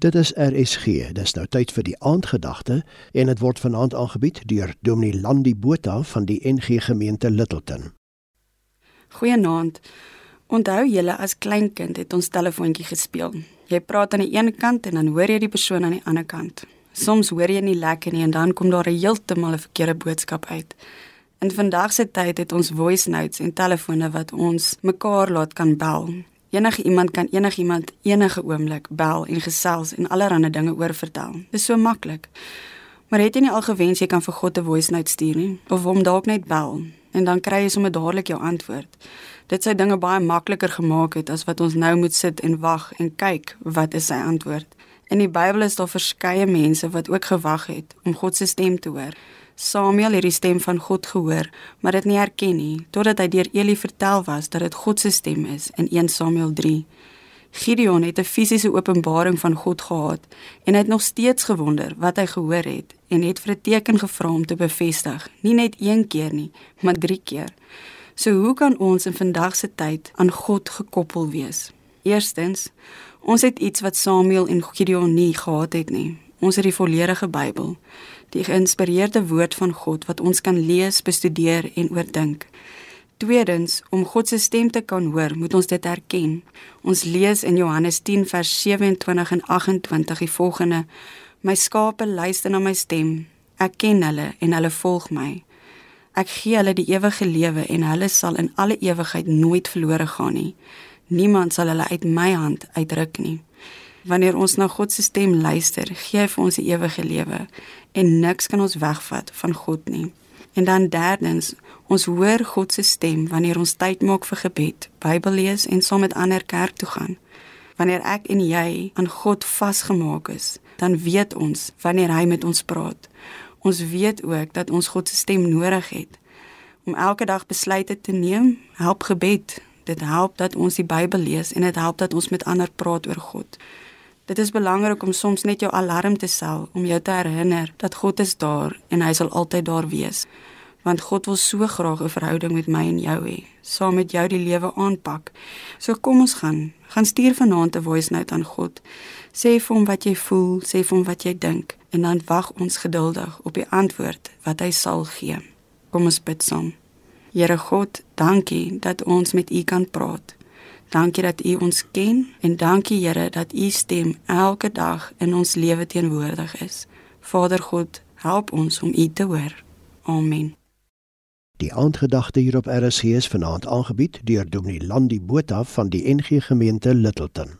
Dit is RSG. Dis nou tyd vir die aandgedagte en dit word vanaand aangebied deur Dominee Landi Botha van die NG Gemeente Littleton. Goeienaand. Onthou julle as kleinkind het ons telefoontjie gespeel. Jy praat aan die een kant en dan hoor jy die persoon aan die ander kant. Soms hoor jy nie lekker nie en dan kom daar heeltemal 'n verkeerde boodskap uit. In vandag se tyd het ons voice notes en telefone wat ons mekaar laat kan bel Enige iemand kan enigiemand enige oomblik bel en gesels en allerlei dinge oor vertel. Dis so maklik. Maar het jy nie al gewens jy kan vir God 'n voice note stuur nie of hom dalk net bel en dan kry jy sommer dadelik jou antwoord. Dit sou dinge baie makliker gemaak het as wat ons nou moet sit en wag en kyk wat is sy antwoord. In die Bybel is daar verskeie mense wat ook gewag het om God se stem te hoor. Samuel het die stem van God gehoor, maar dit nie herken nie totdat hy deur Eli vertel was dat dit God se stem is in 1 Samuel 3. Gideon het 'n fisiese openbaring van God gehad en hy het nog steeds gewonder wat hy gehoor het en het vir 'n teken gevra om te bevestig, nie net een keer nie, maar 3 keer. So hoe kan ons in vandag se tyd aan God gekoppel wees? Eerstens, ons het iets wat Samuel en Gideon nie gehad het nie. Ons het die volledige Bybel die geïnspireerde woord van God wat ons kan lees, bestudeer en oordink. Tweedens, om God se stem te kan hoor, moet ons dit erken. Ons lees in Johannes 10 vers 27 en 28 die volgende: My skape luister na my stem. Ek ken hulle en hulle volg my. Ek gee hulle die ewige lewe en hulle sal in alle ewigheid nooit verlore gaan nie. Niemand sal hulle uit my hand uitruk nie. Wanneer ons na God se stem luister, gee hy vir ons die ewige lewe en niks kan ons wegvat van God nie. En dan derdens, ons hoor God se stem wanneer ons tyd maak vir gebed, Bybel lees en saam met ander kerk toe gaan. Wanneer ek en jy aan God vasgemaak is, dan weet ons wanneer hy met ons praat. Ons weet ook dat ons God se stem nodig het. Om elke dag besluite te neem, help gebed. Dit help dat ons die Bybel lees en dit help dat ons met ander praat oor God. Dit is belangrik om soms net jou alarm te sel om jou te herinner dat God is daar en hy sal altyd daar wees. Want God wil so graag 'n verhouding met my en jou hê, saam met jou die lewe aanpak. So kom ons gaan, gaan stuur vanaand 'n voice note aan God. Sê vir hom wat jy voel, sê vir hom wat jy dink en dan wag ons geduldig op die antwoord wat hy sal gee. Kom ons bid saam. Here God, dankie dat ons met U kan praat. Dankie dat U ons ken en dankie Here dat U stem elke dag in ons lewe teenwoordig is. Vader God, help ons om U te hoor. Amen. Die aandgedagte hier op RSC is vanaand aangebied deur Dominee Landi Botha van die NG Gemeente Littleton.